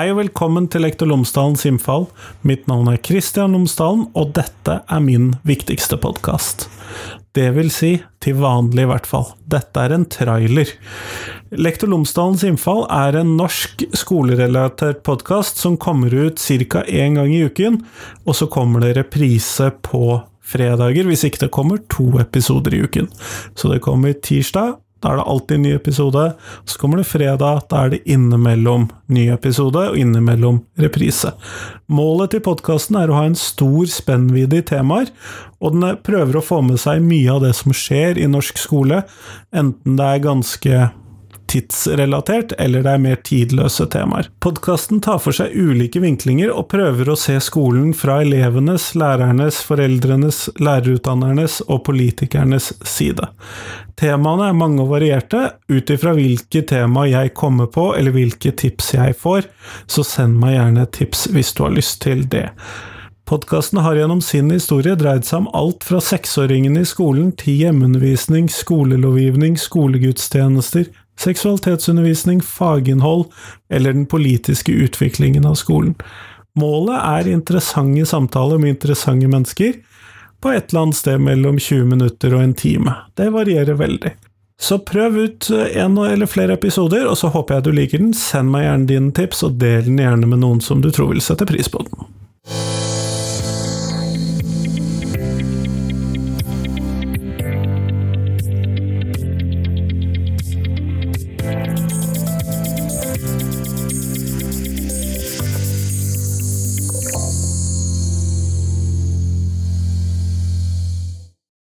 Hei og velkommen til Lektor Lomsdalens innfall. Mitt navn er Kristian Lomsdalen, og dette er min viktigste podkast. Det vil si, til vanlig i hvert fall. Dette er en trailer. Lektor Lomsdalens innfall er en norsk skolerelatert podkast som kommer ut ca. én gang i uken, og så kommer det reprise på fredager, hvis ikke det kommer to episoder i uken. Så det kommer tirsdag, da er det alltid en ny episode. Så kommer det fredag, da er det innimellom ny episode og innimellom reprise. Målet til podkasten er å ha en stor spennvidde i temaer, og den prøver å få med seg mye av det som skjer i norsk skole, enten det er ganske tidsrelatert, eller det er mer tidløse temaer. Podkasten tar for seg ulike vinklinger og prøver å se skolen fra elevenes, lærernes, foreldrenes, lærerutdannernes og politikernes side. Temaene er mange og varierte, ut ifra hvilke tema jeg kommer på, eller hvilke tips jeg får, så send meg gjerne et tips hvis du har lyst til det. Podkasten har gjennom sin historie dreid seg om alt fra seksåringene i skolen til hjemmeundervisning, skolelovgivning, skolegudstjenester, seksualitetsundervisning, faginnhold eller den politiske utviklingen av skolen. Målet er interessante samtaler med interessante mennesker, på et eller annet sted mellom 20 minutter og en time. Det varierer veldig. Så prøv ut en eller flere episoder, og så håper jeg du liker den. Send meg gjerne dine tips, og del den gjerne med noen som du tror vil sette pris på den.